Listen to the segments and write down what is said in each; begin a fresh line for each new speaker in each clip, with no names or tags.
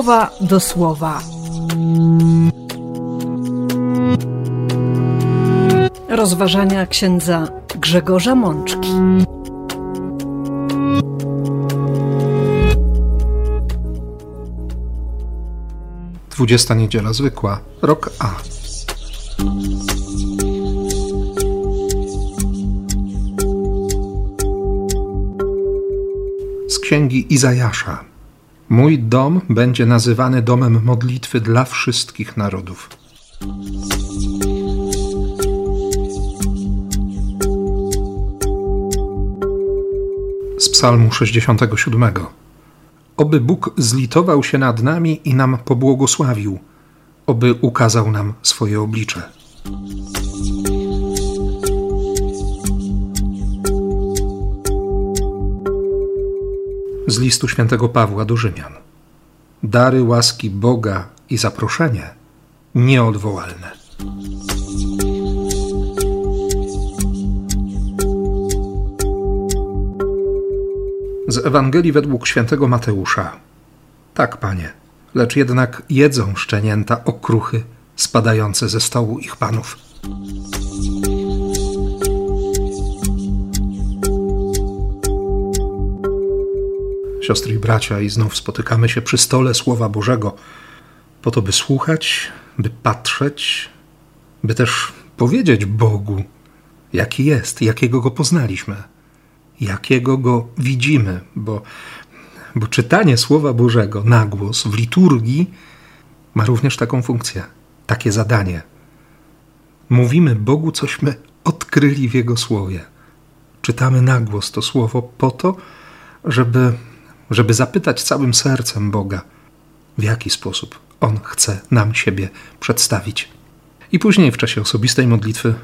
słowa do słowa. Rozważania księdza Grzegorza Mączki.
Dwudziesta niedziela zwykła, rok A. Z księgi Izajasza. Mój dom będzie nazywany domem modlitwy dla wszystkich narodów. Z Psalmu 67. Oby Bóg zlitował się nad nami i nam pobłogosławił, oby ukazał nam swoje oblicze. Z listu świętego Pawła do Rzymian. Dary łaski Boga i zaproszenie nieodwołalne. Z Ewangelii według świętego Mateusza. Tak, panie, lecz jednak jedzą szczenięta okruchy spadające ze stołu ich panów. Siostry i bracia, i znów spotykamy się przy stole Słowa Bożego, po to, by słuchać, by patrzeć, by też powiedzieć Bogu, jaki jest, jakiego go poznaliśmy, jakiego go widzimy, bo, bo czytanie Słowa Bożego na głos w liturgii ma również taką funkcję, takie zadanie. Mówimy Bogu, cośmy odkryli w Jego Słowie. Czytamy na głos to Słowo po to, żeby żeby zapytać całym sercem Boga, w jaki sposób On chce nam siebie przedstawić. I później w czasie osobistej modlitwy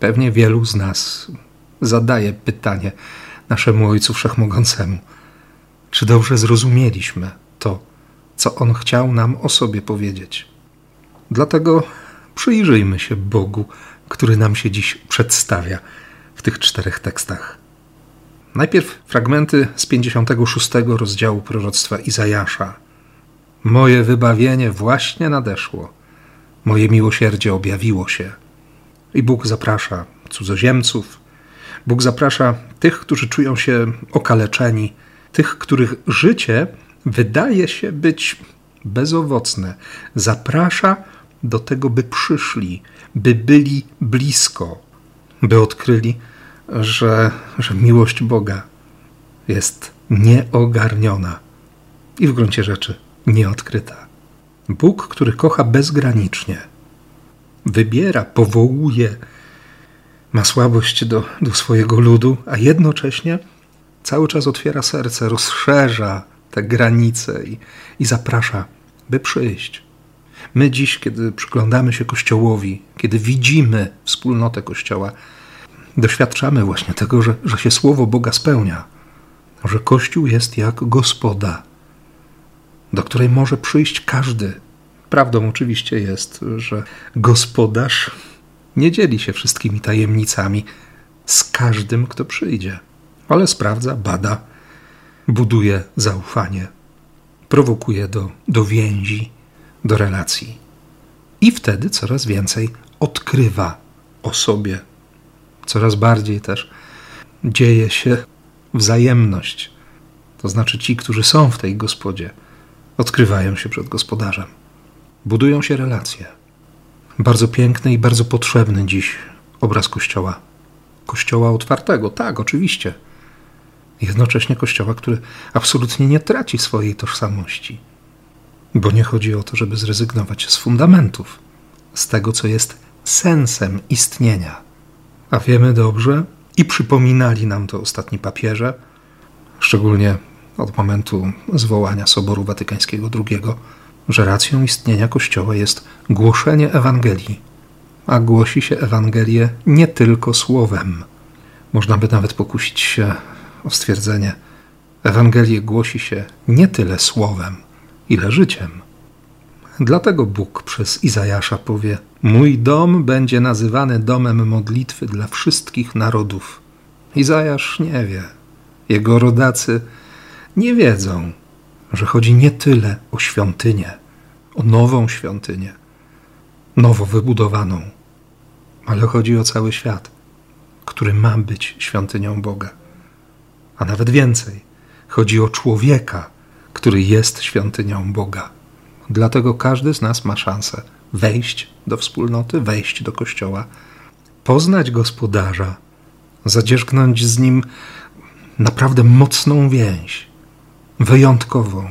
pewnie wielu z nas zadaje pytanie naszemu Ojcu Wszechmogącemu: czy dobrze zrozumieliśmy to, co On chciał nam o sobie powiedzieć? Dlatego przyjrzyjmy się Bogu, który nam się dziś przedstawia w tych czterech tekstach. Najpierw fragmenty z 56 rozdziału proroctwa Izajasza. Moje wybawienie właśnie nadeszło, moje miłosierdzie objawiło się. I Bóg zaprasza cudzoziemców, Bóg zaprasza tych, którzy czują się okaleczeni, tych, których życie wydaje się być bezowocne. Zaprasza do tego, by przyszli, by byli blisko, by odkryli, że, że miłość Boga jest nieogarniona i w gruncie rzeczy nieodkryta. Bóg, który kocha bezgranicznie, wybiera, powołuje, ma słabość do, do swojego ludu, a jednocześnie cały czas otwiera serce, rozszerza te granice i, i zaprasza, by przyjść. My dziś, kiedy przyglądamy się Kościołowi, kiedy widzimy wspólnotę Kościoła, doświadczamy właśnie tego, że, że się słowo Boga spełnia, że Kościół jest jak gospoda, do której może przyjść każdy. Prawdą oczywiście jest, że gospodarz nie dzieli się wszystkimi tajemnicami z każdym, kto przyjdzie, ale sprawdza, bada, buduje zaufanie, prowokuje do, do więzi, do relacji. I wtedy coraz więcej odkrywa o sobie coraz bardziej też dzieje się wzajemność. To znaczy ci, którzy są w tej gospodzie, odkrywają się przed gospodarzem. Budują się relacje. Bardzo piękny i bardzo potrzebny dziś obraz Kościoła. Kościoła otwartego, tak, oczywiście. Jednocześnie Kościoła, który absolutnie nie traci swojej tożsamości. Bo nie chodzi o to, żeby zrezygnować z fundamentów, z tego, co jest sensem istnienia a wiemy dobrze, i przypominali nam to ostatni papieże, szczególnie od momentu zwołania Soboru Watykańskiego II, że racją istnienia Kościoła jest głoszenie Ewangelii, a głosi się Ewangelię nie tylko słowem. Można by nawet pokusić się o stwierdzenie: Ewangelię głosi się nie tyle słowem, ile życiem. Dlatego Bóg przez Izajasza powie: Mój dom będzie nazywany domem modlitwy dla wszystkich narodów. Izajasz nie wie, jego rodacy nie wiedzą, że chodzi nie tyle o świątynię, o nową świątynię, nowo wybudowaną, ale chodzi o cały świat, który ma być świątynią Boga. A nawet więcej, chodzi o człowieka, który jest świątynią Boga. Dlatego każdy z nas ma szansę wejść do wspólnoty, wejść do kościoła, poznać gospodarza, zadzierzgnąć z nim naprawdę mocną więź, wyjątkową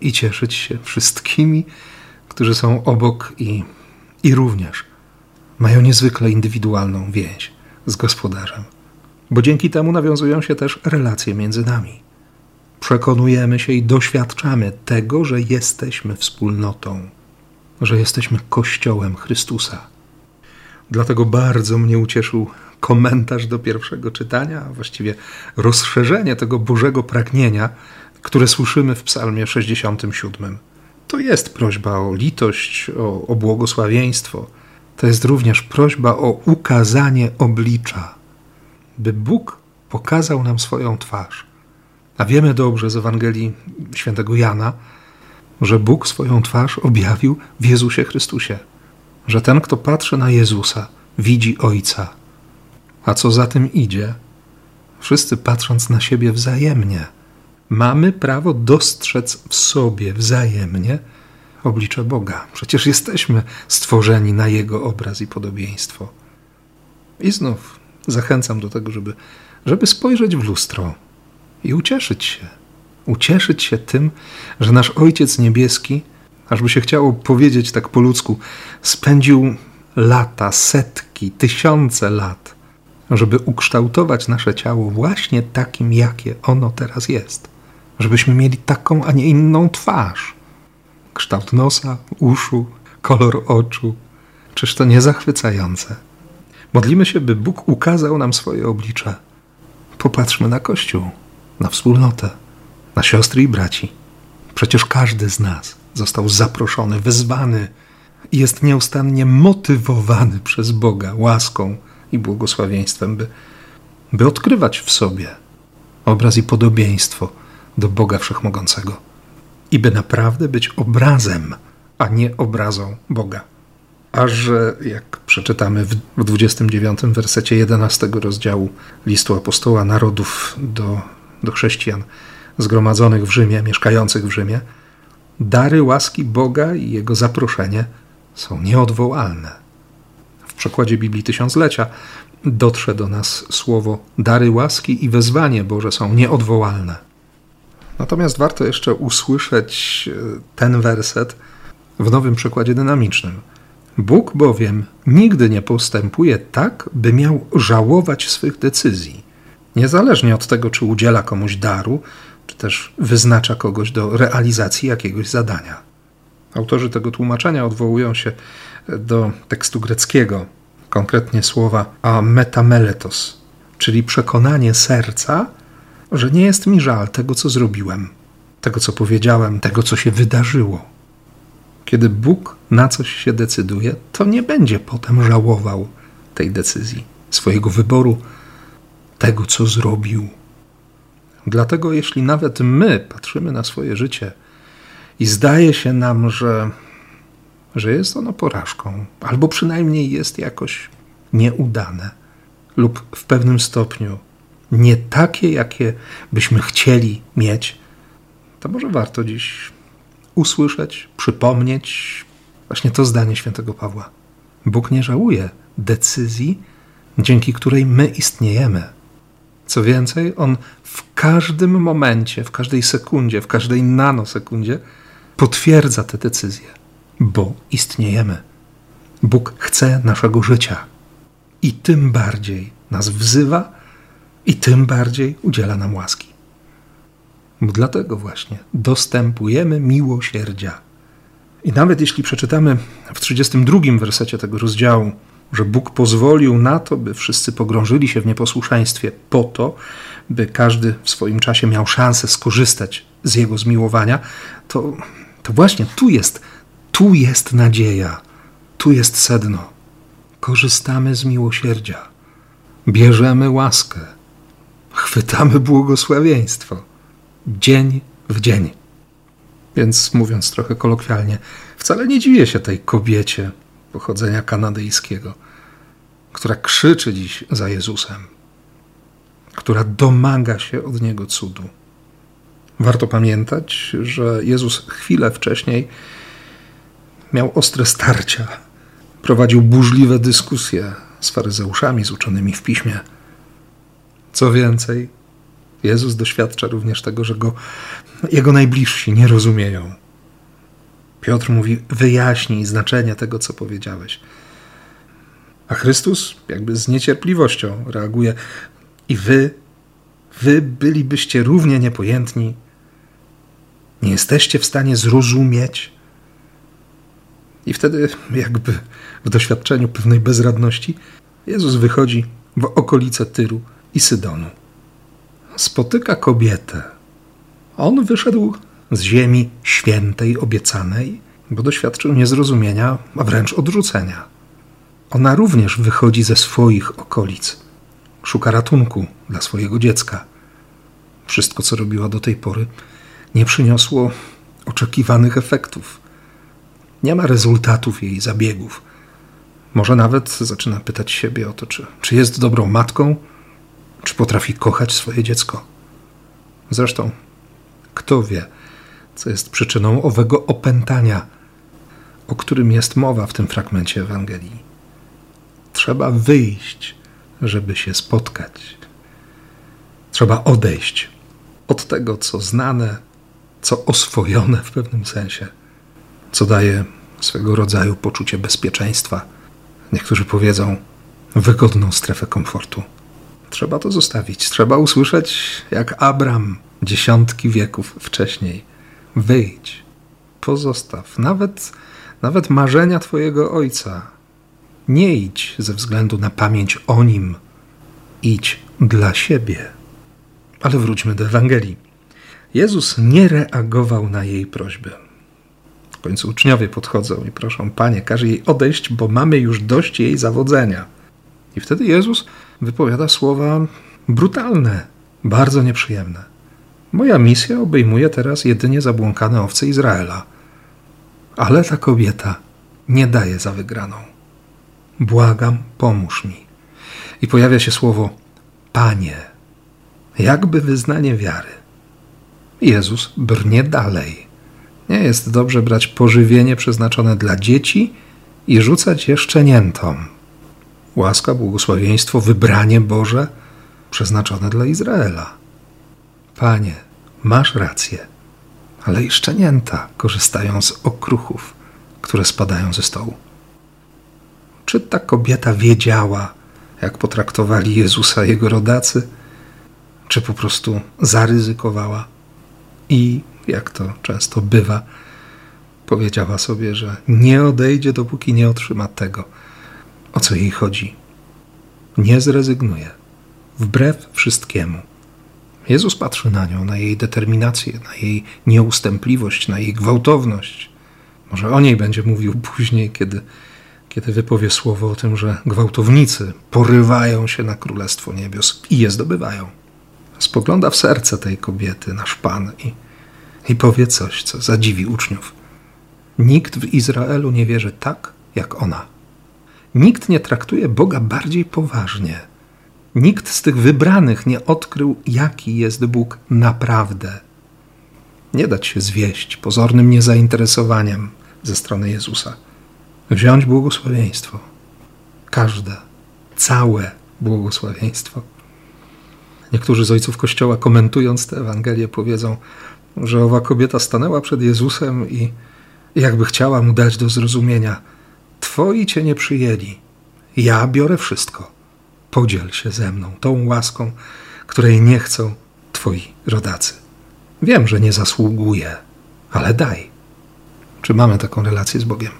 i cieszyć się wszystkimi, którzy są obok i, i również mają niezwykle indywidualną więź z gospodarzem, bo dzięki temu nawiązują się też relacje między nami. Przekonujemy się i doświadczamy tego, że jesteśmy wspólnotą, że jesteśmy Kościołem Chrystusa. Dlatego bardzo mnie ucieszył komentarz do pierwszego czytania, a właściwie rozszerzenie tego Bożego pragnienia, które słyszymy w Psalmie 67. To jest prośba o litość, o, o błogosławieństwo. To jest również prośba o ukazanie oblicza, by Bóg pokazał nam swoją twarz. A wiemy dobrze z Ewangelii świętego Jana, że Bóg swoją twarz objawił w Jezusie Chrystusie, że ten, kto patrzy na Jezusa, widzi Ojca. A co za tym idzie? Wszyscy patrząc na siebie wzajemnie, mamy prawo dostrzec w sobie wzajemnie oblicze Boga. Przecież jesteśmy stworzeni na Jego obraz i podobieństwo. I znów zachęcam do tego, żeby, żeby spojrzeć w lustro i ucieszyć się. Ucieszyć się tym, że nasz Ojciec Niebieski, ażby się chciało powiedzieć tak po ludzku, spędził lata, setki, tysiące lat, żeby ukształtować nasze ciało właśnie takim, jakie ono teraz jest. Żebyśmy mieli taką, a nie inną twarz. Kształt nosa, uszu, kolor oczu. Czyż to nie zachwycające? Modlimy się, by Bóg ukazał nam swoje oblicze. Popatrzmy na Kościół, na wspólnotę, na siostry i braci. Przecież każdy z nas został zaproszony, wezwany i jest nieustannie motywowany przez Boga łaską i błogosławieństwem, by, by odkrywać w sobie obraz i podobieństwo do Boga Wszechmogącego i by naprawdę być obrazem, a nie obrazą Boga. A że, jak przeczytamy w 29 wersecie 11 rozdziału listu apostoła narodów do, do chrześcijan zgromadzonych w Rzymie, mieszkających w Rzymie, dary łaski Boga i jego zaproszenie są nieodwołalne. W przekładzie Biblii Tysiąclecia dotrze do nas słowo dary łaski i wezwanie Boże są nieodwołalne. Natomiast warto jeszcze usłyszeć e, ten werset w nowym przekładzie dynamicznym. Bóg bowiem nigdy nie postępuje tak, by miał żałować swych decyzji. Niezależnie od tego, czy udziela komuś daru, czy też wyznacza kogoś do realizacji jakiegoś zadania. Autorzy tego tłumaczenia odwołują się do tekstu greckiego, konkretnie słowa a metameletos, czyli przekonanie serca, że nie jest mi żal tego, co zrobiłem, tego, co powiedziałem, tego, co się wydarzyło. Kiedy Bóg na coś się decyduje, to nie będzie potem żałował tej decyzji, swojego wyboru, tego, co zrobił. Dlatego, jeśli nawet my patrzymy na swoje życie i zdaje się nam, że, że jest ono porażką, albo przynajmniej jest jakoś nieudane, lub w pewnym stopniu nie takie, jakie byśmy chcieli mieć, to może warto dziś usłyszeć, przypomnieć właśnie to zdanie świętego Pawła. Bóg nie żałuje decyzji, dzięki której my istniejemy. Co więcej, On w każdym momencie, w każdej sekundzie, w każdej nanosekundzie potwierdza te decyzje, bo istniejemy. Bóg chce naszego życia i tym bardziej nas wzywa i tym bardziej udziela nam łaski. Dlatego właśnie dostępujemy miłosierdzia. I nawet jeśli przeczytamy w 32 wersecie tego rozdziału, że Bóg pozwolił na to, by wszyscy pogrążyli się w nieposłuszeństwie, po to, by każdy w swoim czasie miał szansę skorzystać z Jego zmiłowania, to, to właśnie tu jest, tu jest nadzieja, tu jest sedno. Korzystamy z miłosierdzia, bierzemy łaskę, chwytamy błogosławieństwo dzień w dzień. Więc mówiąc trochę kolokwialnie, wcale nie dziwię się tej kobiecie pochodzenia kanadyjskiego, która krzyczy dziś za Jezusem, która domaga się od niego cudu. Warto pamiętać, że Jezus chwilę wcześniej miał ostre starcia, prowadził burzliwe dyskusje z faryzeuszami, z uczonymi w piśmie. Co więcej, Jezus doświadcza również tego, że go jego najbliżsi nie rozumieją. Piotr mówi: wyjaśnij znaczenie tego, co powiedziałeś. A Chrystus, jakby z niecierpliwością, reaguje: I wy, wy bylibyście równie niepojętni. Nie jesteście w stanie zrozumieć. I wtedy, jakby w doświadczeniu pewnej bezradności, Jezus wychodzi w okolice Tyru i Sydonu. Spotyka kobietę. On wyszedł z ziemi świętej, obiecanej, bo doświadczył niezrozumienia, a wręcz odrzucenia. Ona również wychodzi ze swoich okolic. Szuka ratunku dla swojego dziecka. Wszystko, co robiła do tej pory, nie przyniosło oczekiwanych efektów. Nie ma rezultatów jej zabiegów. Może nawet zaczyna pytać siebie o to, czy, czy jest dobrą matką, czy potrafi kochać swoje dziecko. Zresztą, kto wie, co jest przyczyną owego opętania, o którym jest mowa w tym fragmencie Ewangelii. Trzeba wyjść, żeby się spotkać. Trzeba odejść od tego, co znane, co oswojone w pewnym sensie, co daje swego rodzaju poczucie bezpieczeństwa. Niektórzy powiedzą wygodną strefę komfortu. Trzeba to zostawić. Trzeba usłyszeć, jak Abram dziesiątki wieków wcześniej Wyjdź, pozostaw nawet, nawet marzenia Twojego Ojca. Nie idź ze względu na pamięć o Nim, idź dla siebie. Ale wróćmy do Ewangelii. Jezus nie reagował na jej prośbę. W końcu uczniowie podchodzą i proszą: Panie, każ jej odejść, bo mamy już dość jej zawodzenia. I wtedy Jezus wypowiada słowa brutalne, bardzo nieprzyjemne. Moja misja obejmuje teraz jedynie zabłąkane owce Izraela. Ale ta kobieta nie daje za wygraną. Błagam, pomóż mi. I pojawia się słowo Panie, jakby wyznanie wiary. Jezus brnie dalej. Nie jest dobrze brać pożywienie przeznaczone dla dzieci i rzucać je szczeniętom. Łaska, błogosławieństwo, wybranie Boże przeznaczone dla Izraela. Panie, masz rację, ale i szczenięta korzystają z okruchów, które spadają ze stołu. Czy ta kobieta wiedziała, jak potraktowali Jezusa jego rodacy, czy po prostu zaryzykowała i, jak to często bywa, powiedziała sobie, że nie odejdzie, dopóki nie otrzyma tego, o co jej chodzi. Nie zrezygnuje, wbrew wszystkiemu Jezus patrzy na nią, na jej determinację, na jej nieustępliwość, na jej gwałtowność. Może o niej będzie mówił później, kiedy, kiedy wypowie słowo o tym, że gwałtownicy porywają się na Królestwo Niebios i je zdobywają. Spogląda w serce tej kobiety, nasz Pan, i, i powie coś, co zadziwi uczniów. Nikt w Izraelu nie wierzy tak, jak ona. Nikt nie traktuje Boga bardziej poważnie – Nikt z tych wybranych nie odkrył, jaki jest Bóg naprawdę. Nie dać się zwieść pozornym niezainteresowaniem ze strony Jezusa. Wziąć błogosławieństwo. Każde, całe błogosławieństwo. Niektórzy z ojców Kościoła, komentując tę Ewangelię, powiedzą, że owa kobieta stanęła przed Jezusem i jakby chciała mu dać do zrozumienia: Twoi cię nie przyjęli, ja biorę wszystko podziel się ze mną tą łaską, której nie chcą Twoi rodacy. Wiem, że nie zasługuję, ale daj. Czy mamy taką relację z Bogiem?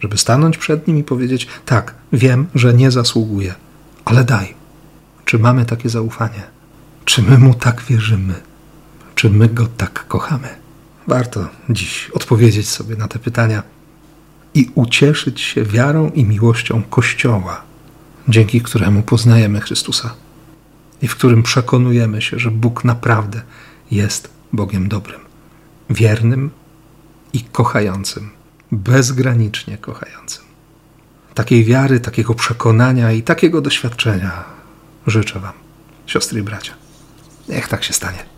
Żeby stanąć przed Nim i powiedzieć: Tak, wiem, że nie zasługuję, ale daj. Czy mamy takie zaufanie? Czy my Mu tak wierzymy? Czy my Go tak kochamy? Warto dziś odpowiedzieć sobie na te pytania i ucieszyć się wiarą i miłością Kościoła dzięki któremu poznajemy Chrystusa i w którym przekonujemy się, że Bóg naprawdę jest Bogiem dobrym, wiernym i kochającym, bezgranicznie kochającym. Takiej wiary, takiego przekonania i takiego doświadczenia życzę Wam, siostry i bracia. Niech tak się stanie.